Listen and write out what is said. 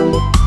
Bye.